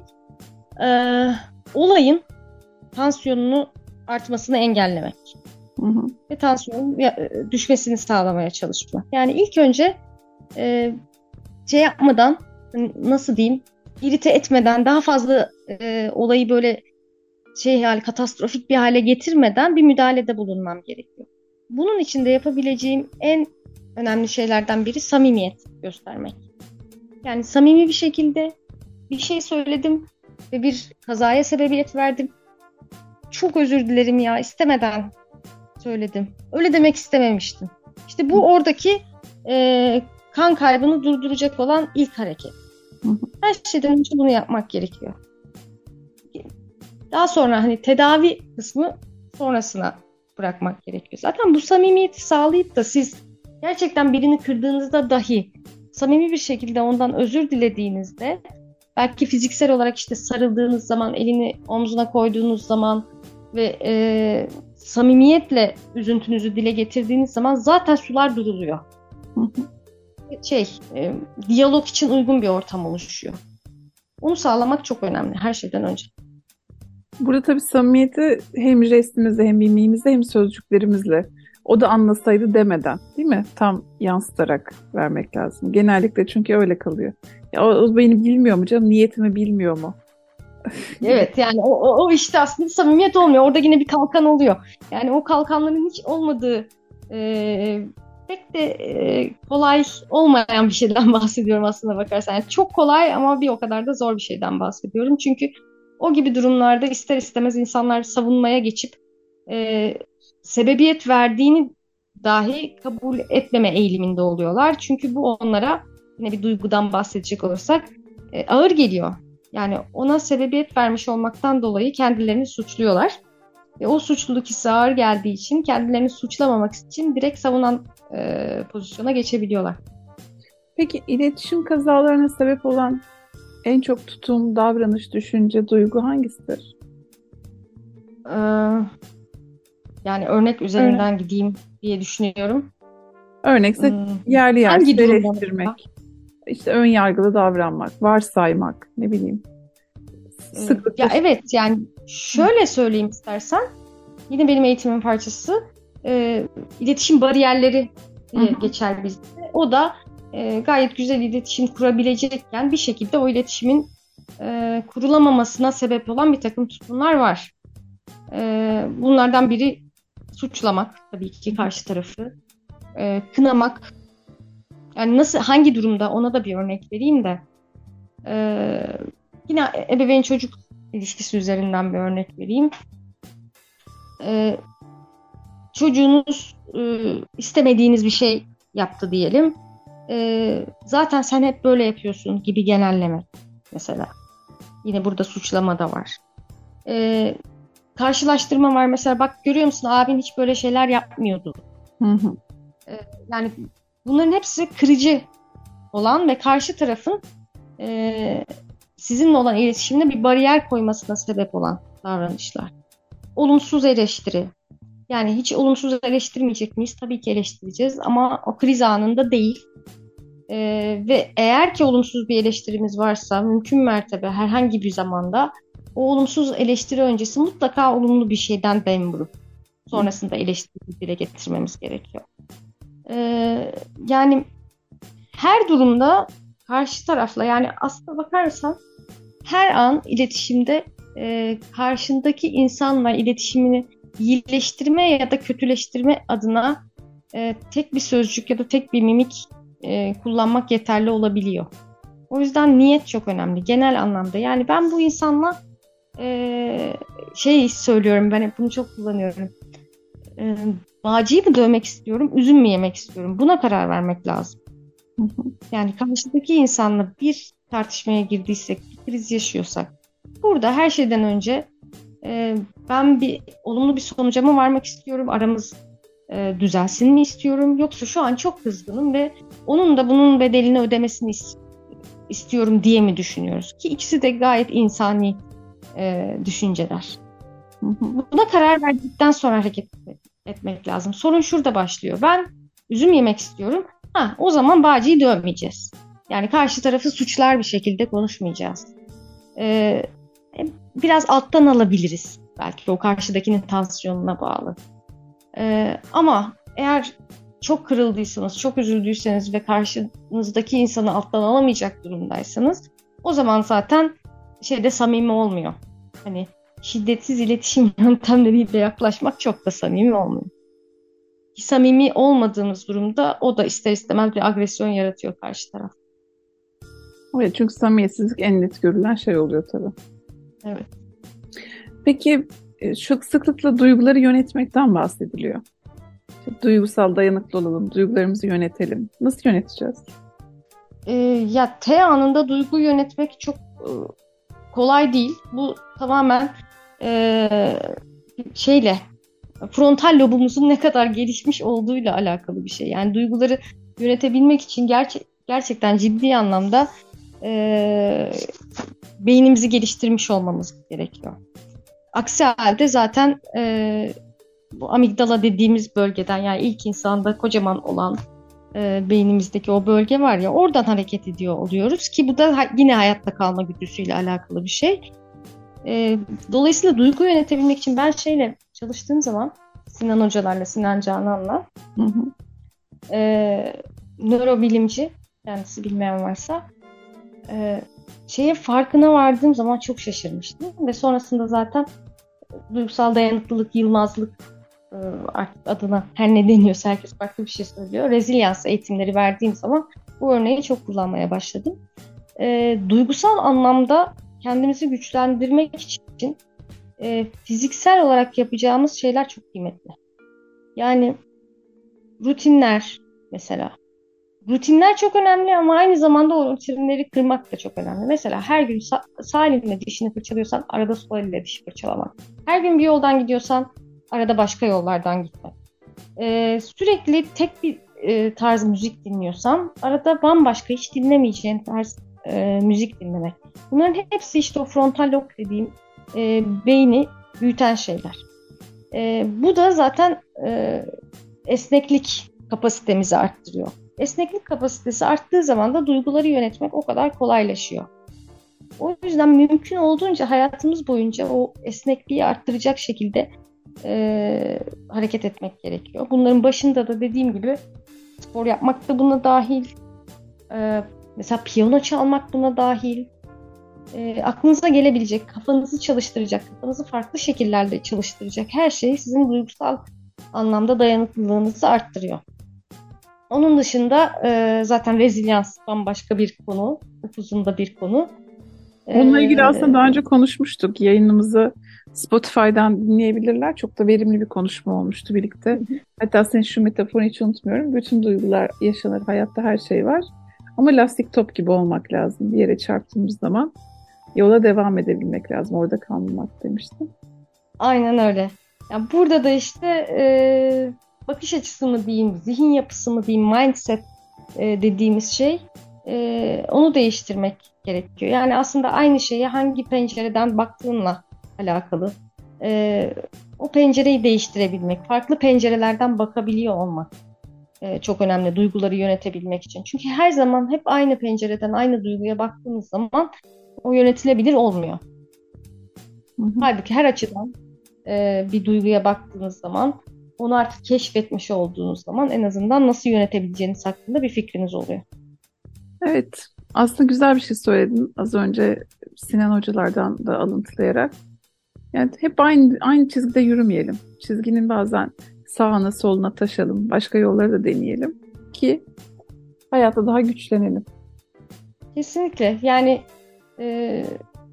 Speaker 3: e, olayın tansiyonunu artmasını engellemek. Hı hı. Ve tansiyonun e, düşmesini sağlamaya çalışmak. Yani ilk önce e, şey yapmadan nasıl diyeyim irite etmeden daha fazla e, olayı böyle şey hali katastrofik bir hale getirmeden bir müdahalede bulunmam gerekiyor. Bunun için de yapabileceğim en önemli şeylerden biri samimiyet göstermek. Yani samimi bir şekilde bir şey söyledim ve bir kazaya sebebiyet verdim. Çok özür dilerim ya istemeden söyledim. Öyle demek istememiştim. İşte bu oradaki e, kan kaybını durduracak olan ilk hareket. Her şeyden önce bunu yapmak gerekiyor. Daha sonra hani tedavi kısmı sonrasına bırakmak gerekiyor. Zaten bu samimiyeti sağlayıp da siz gerçekten birini kırdığınızda dahi samimi bir şekilde ondan özür dilediğinizde belki fiziksel olarak işte sarıldığınız zaman, elini omzuna koyduğunuz zaman ve e, samimiyetle üzüntünüzü dile getirdiğiniz zaman zaten sular duruluyor. (laughs) şey, e, diyalog için uygun bir ortam oluşuyor. Onu sağlamak çok önemli her şeyden önce.
Speaker 2: Burada tabii samimiyeti hem resmimizle hem mimiğimizle hem sözcüklerimizle o da anlasaydı demeden değil mi? Tam yansıtarak vermek lazım. Genellikle çünkü öyle kalıyor. Ya o, o beni bilmiyor mu canım? Niyetimi bilmiyor mu? (laughs)
Speaker 3: evet yani o, o, o işte aslında samimiyet olmuyor. Orada yine bir kalkan oluyor. Yani o kalkanların hiç olmadığı e, pek de e, kolay olmayan bir şeyden (laughs) bahsediyorum aslında bakarsan. Yani çok kolay ama bir o kadar da zor bir şeyden bahsediyorum. Çünkü o gibi durumlarda ister istemez insanlar savunmaya geçip e, sebebiyet verdiğini dahi kabul etmeme eğiliminde oluyorlar. Çünkü bu onlara yine bir duygudan bahsedecek olursak e, ağır geliyor. Yani ona sebebiyet vermiş olmaktan dolayı kendilerini suçluyorlar. Ve o suçluluk hissi ağır geldiği için kendilerini suçlamamak için direkt savunan e, pozisyona geçebiliyorlar.
Speaker 2: Peki iletişim kazalarına sebep olan en çok tutum, davranış, düşünce, duygu hangisidir?
Speaker 3: Ee, yani örnek üzerinden örnek. gideyim diye düşünüyorum.
Speaker 2: Örnekse hmm. yerli yerli eleştirmek. İşte ön yargılı davranmak, varsaymak, ne bileyim.
Speaker 3: Sıklıkla... Ya evet yani şöyle söyleyeyim istersen. Yine benim eğitimin parçası. E, iletişim bariyerleri diye geçer bizde. O da e, gayet güzel iletişim kurabilecekken bir şekilde o iletişimin e, kurulamamasına sebep olan bir takım tutumlar var. E, bunlardan biri suçlamak tabii ki karşı tarafı, e, kınamak. Yani nasıl, hangi durumda ona da bir örnek vereyim de. E, yine ebeveyn çocuk ilişkisi üzerinden bir örnek vereyim. E, çocuğunuz e, istemediğiniz bir şey yaptı diyelim e, zaten sen hep böyle yapıyorsun gibi genelleme mesela. Yine burada suçlama da var. E, karşılaştırma var mesela bak görüyor musun abin hiç böyle şeyler yapmıyordu. Hı hı. E, yani bunların hepsi kırıcı olan ve karşı tarafın e, sizinle olan iletişimde bir bariyer koymasına sebep olan davranışlar. Olumsuz eleştiri. Yani hiç olumsuz eleştirmeyecek miyiz? Tabii ki eleştireceğiz ama o kriz anında değil. E, ve eğer ki olumsuz bir eleştirimiz varsa mümkün mertebe herhangi bir zamanda o olumsuz eleştiri öncesi mutlaka olumlu bir şeyden dem sonrasında eleştiri dile getirmemiz gerekiyor. E, yani her durumda karşı tarafla yani aslına bakarsan her an iletişimde e, karşındaki insanla iletişimini iyileştirme ya da kötüleştirme adına e, tek bir sözcük ya da tek bir mimik e, kullanmak yeterli olabiliyor. O yüzden niyet çok önemli genel anlamda. Yani ben bu insanla e, şey söylüyorum ben hep bunu çok kullanıyorum. E, bağcıyı mı dövmek istiyorum, üzüm mü yemek istiyorum? Buna karar vermek lazım. Yani karşıdaki insanla bir tartışmaya girdiysek, bir kriz yaşıyorsak burada her şeyden önce e, ben bir olumlu bir sonuca mı varmak istiyorum? Aramız e, düzelsin mi istiyorum yoksa şu an çok kızgınım ve onun da bunun bedelini ödemesini is- istiyorum diye mi düşünüyoruz? Ki ikisi de gayet insani e, düşünceler. Buna karar verdikten sonra hareket etmek lazım. Sorun şurada başlıyor. Ben üzüm yemek istiyorum. Ha, o zaman Bağcı'yı dövmeyeceğiz. Yani karşı tarafı suçlar bir şekilde konuşmayacağız. Ee, biraz alttan alabiliriz. Belki o karşıdakinin tansiyonuna bağlı. Ee, ama eğer çok kırıldıysanız, çok üzüldüyseniz ve karşınızdaki insanı alttan alamayacak durumdaysanız o zaman zaten şeyde samimi olmuyor. Hani şiddetsiz iletişim (laughs) yöntemleriyle yaklaşmak çok da samimi olmuyor. Samimi olmadığımız durumda o da ister istemez bir agresyon yaratıyor karşı taraf.
Speaker 2: Evet çünkü samimiyetsizlik en net görülen şey oluyor tabii.
Speaker 3: Evet.
Speaker 2: Peki e, şu sıklıkla duyguları yönetmekten bahsediliyor. Duygusal dayanıklı olalım, duygularımızı yönetelim. Nasıl yöneteceğiz?
Speaker 3: Ee, ya T anında duygu yönetmek çok e, kolay değil. Bu tamamen e, şeyle frontal lobumuzun ne kadar gelişmiş olduğuyla alakalı bir şey. Yani duyguları yönetebilmek için gerçek gerçekten ciddi anlamda e, beynimizi geliştirmiş olmamız gerekiyor. Aksi halde zaten e, bu amigdala dediğimiz bölgeden yani ilk insanda kocaman olan e, beynimizdeki o bölge var ya oradan hareket ediyor oluyoruz ki bu da yine hayatta kalma güdüsüyle alakalı bir şey. E, dolayısıyla duygu yönetebilmek için ben şeyle çalıştığım zaman Sinan hocalarla, Sinan Canan'la hı hı. E, nörobilimci kendisi bilmeyen varsa e, şeye farkına vardığım zaman çok şaşırmıştım ve sonrasında zaten duygusal dayanıklılık, yılmazlık e, adına her ne deniyorsa herkes farklı bir şey söylüyor. Rezilyans eğitimleri verdiğim zaman bu örneği çok kullanmaya başladım. E, duygusal anlamda kendimizi güçlendirmek için e, fiziksel olarak yapacağımız şeyler çok kıymetli. Yani rutinler mesela. Rutinler çok önemli ama aynı zamanda o rutinleri kırmak da çok önemli. Mesela her gün sa sağ elinle dişini fırçalıyorsan arada sol elinle diş fırçalamak. Her gün bir yoldan gidiyorsan arada başka yollardan gitmek. Ee, sürekli tek bir e, tarz müzik dinliyorsan arada bambaşka hiç dinlemeyeceğin tarz e, müzik dinlemek. Bunların hepsi işte o frontal lob dediğim e, beyni büyüten şeyler. E, bu da zaten e, esneklik kapasitemizi arttırıyor. Esneklik kapasitesi arttığı zaman da duyguları yönetmek o kadar kolaylaşıyor. O yüzden mümkün olduğunca hayatımız boyunca o esnekliği arttıracak şekilde e, hareket etmek gerekiyor. Bunların başında da dediğim gibi spor yapmak da buna dahil. E, mesela piyano çalmak buna dahil e, aklınıza gelebilecek, kafanızı çalıştıracak, kafanızı farklı şekillerde çalıştıracak her şey sizin duygusal anlamda dayanıklılığınızı arttırıyor. Onun dışında e, zaten rezilyans bambaşka bir konu, uzun da bir konu.
Speaker 2: Onunla ilgili ee, aslında daha önce konuşmuştuk. Yayınımızı Spotify'dan dinleyebilirler. Çok da verimli bir konuşma olmuştu birlikte. Hatta senin şu metaforu hiç unutmuyorum. Bütün duygular yaşanır, hayatta her şey var. Ama lastik top gibi olmak lazım bir yere çarptığımız zaman yola devam edebilmek lazım. Orada kalmamak demiştim.
Speaker 3: Aynen öyle. Yani burada da işte e, bakış açısı mı diyeyim, zihin yapısı mı diyeyim, mindset e, dediğimiz şey e, onu değiştirmek gerekiyor. Yani aslında aynı şeyi hangi pencereden baktığınla alakalı. E, o pencereyi değiştirebilmek, farklı pencerelerden bakabiliyor olmak e, çok önemli duyguları yönetebilmek için. Çünkü her zaman hep aynı pencereden aynı duyguya baktığınız zaman o yönetilebilir olmuyor. Hı hı. Halbuki her açıdan e, bir duyguya baktığınız zaman onu artık keşfetmiş olduğunuz zaman en azından nasıl yönetebileceğiniz hakkında bir fikriniz oluyor.
Speaker 2: Evet. Aslında güzel bir şey söyledin az önce Sinan hocalardan da alıntılayarak. Yani hep aynı aynı çizgide yürümeyelim. Çizginin bazen sağına soluna taşalım. Başka yolları da deneyelim ki hayatta daha güçlenelim.
Speaker 3: Kesinlikle. Yani e,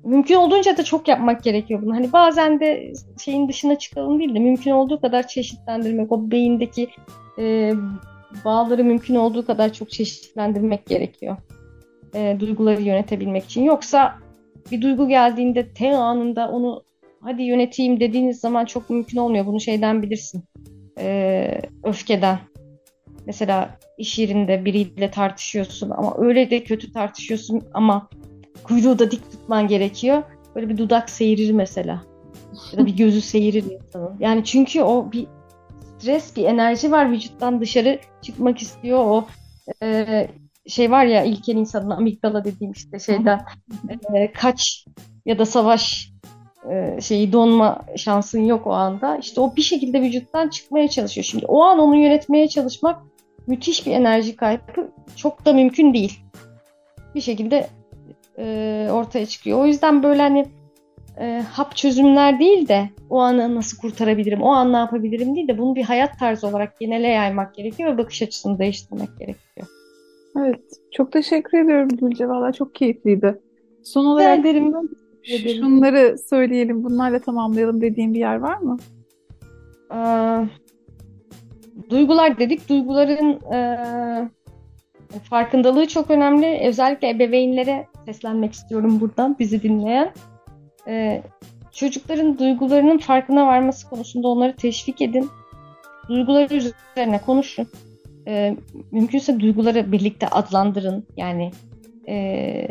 Speaker 3: mümkün olduğunca da çok yapmak gerekiyor bunu. Hani bazen de şeyin dışına çıkalım değil de mümkün olduğu kadar çeşitlendirmek, o beyindeki e, bağları mümkün olduğu kadar çok çeşitlendirmek gerekiyor. E, duyguları yönetebilmek için. Yoksa bir duygu geldiğinde T anında onu hadi yöneteyim dediğiniz zaman çok mümkün olmuyor. Bunu şeyden bilirsin. E, öfkeden. Mesela iş yerinde biriyle tartışıyorsun ama öyle de kötü tartışıyorsun ama kuyruğu da dik tutman gerekiyor. Böyle bir dudak seyirir mesela. Ya da bir gözü seyirir insanın. Yani çünkü o bir stres, bir enerji var vücuttan dışarı çıkmak istiyor. O e, şey var ya ilkel insanın amigdala dediğim işte şeyden e, kaç ya da savaş şeyi donma şansın yok o anda. İşte o bir şekilde vücuttan çıkmaya çalışıyor. Şimdi o an onu yönetmeye çalışmak müthiş bir enerji kaybı. Çok da mümkün değil. Bir şekilde e, ortaya çıkıyor. O yüzden böyle hani e, hap çözümler değil de o anı nasıl kurtarabilirim, o an ne yapabilirim değil de bunu bir hayat tarzı olarak genele yaymak gerekiyor ve bakış açısını değiştirmek gerekiyor.
Speaker 2: Evet, çok teşekkür ediyorum Gülce. Valla çok keyifliydi. Son olarak
Speaker 3: ederim.
Speaker 2: Şunları söyleyelim, bunlarla tamamlayalım dediğin bir yer var mı?
Speaker 3: Ee, duygular dedik. Duyguların e, farkındalığı çok önemli. Özellikle ebeveynlere seslenmek istiyorum buradan bizi dinleyen. Ee, çocukların duygularının farkına varması konusunda onları teşvik edin. Duyguları üzerine konuşun. Ee, mümkünse duyguları birlikte adlandırın. Yani e,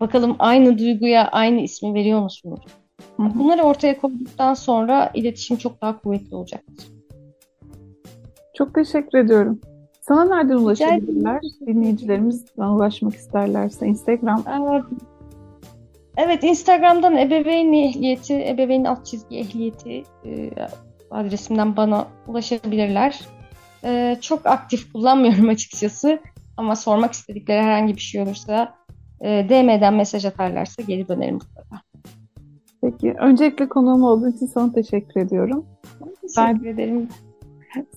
Speaker 3: bakalım aynı duyguya aynı ismi veriyor musunuz? Bunları ortaya koyduktan sonra iletişim çok daha kuvvetli olacaktır.
Speaker 2: Çok teşekkür ediyorum. Sana nereden ulaşabilirler? Dinleyicilerimiz bana ulaşmak isterlerse Instagram.
Speaker 3: Evet Instagram'dan ebeveyn ehliyeti, ebeveyn alt çizgi ehliyeti e, adresimden bana ulaşabilirler. E, çok aktif kullanmıyorum (laughs) açıkçası ama sormak istedikleri herhangi bir şey olursa e, DM'den mesaj atarlarsa geri dönerim mutlaka.
Speaker 2: Peki. Öncelikle konuğum olduğu için sana teşekkür ediyorum.
Speaker 3: Teşekkür ben, ederim.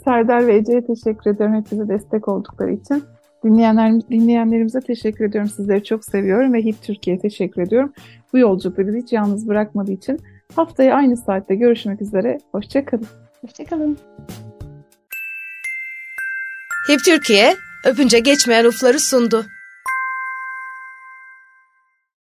Speaker 2: Serdar ve Ece'ye teşekkür ediyorum hepinize destek oldukları için. Dinleyenler, dinleyenlerimize teşekkür ediyorum. Sizleri çok seviyorum ve HIP Türkiye'ye teşekkür ediyorum. Bu yolculukta bizi hiç yalnız bırakmadığı için haftaya aynı saatte görüşmek üzere. Hoşçakalın.
Speaker 3: Hoşçakalın.
Speaker 1: HIP Türkiye öpünce geçmeyen ufları sundu.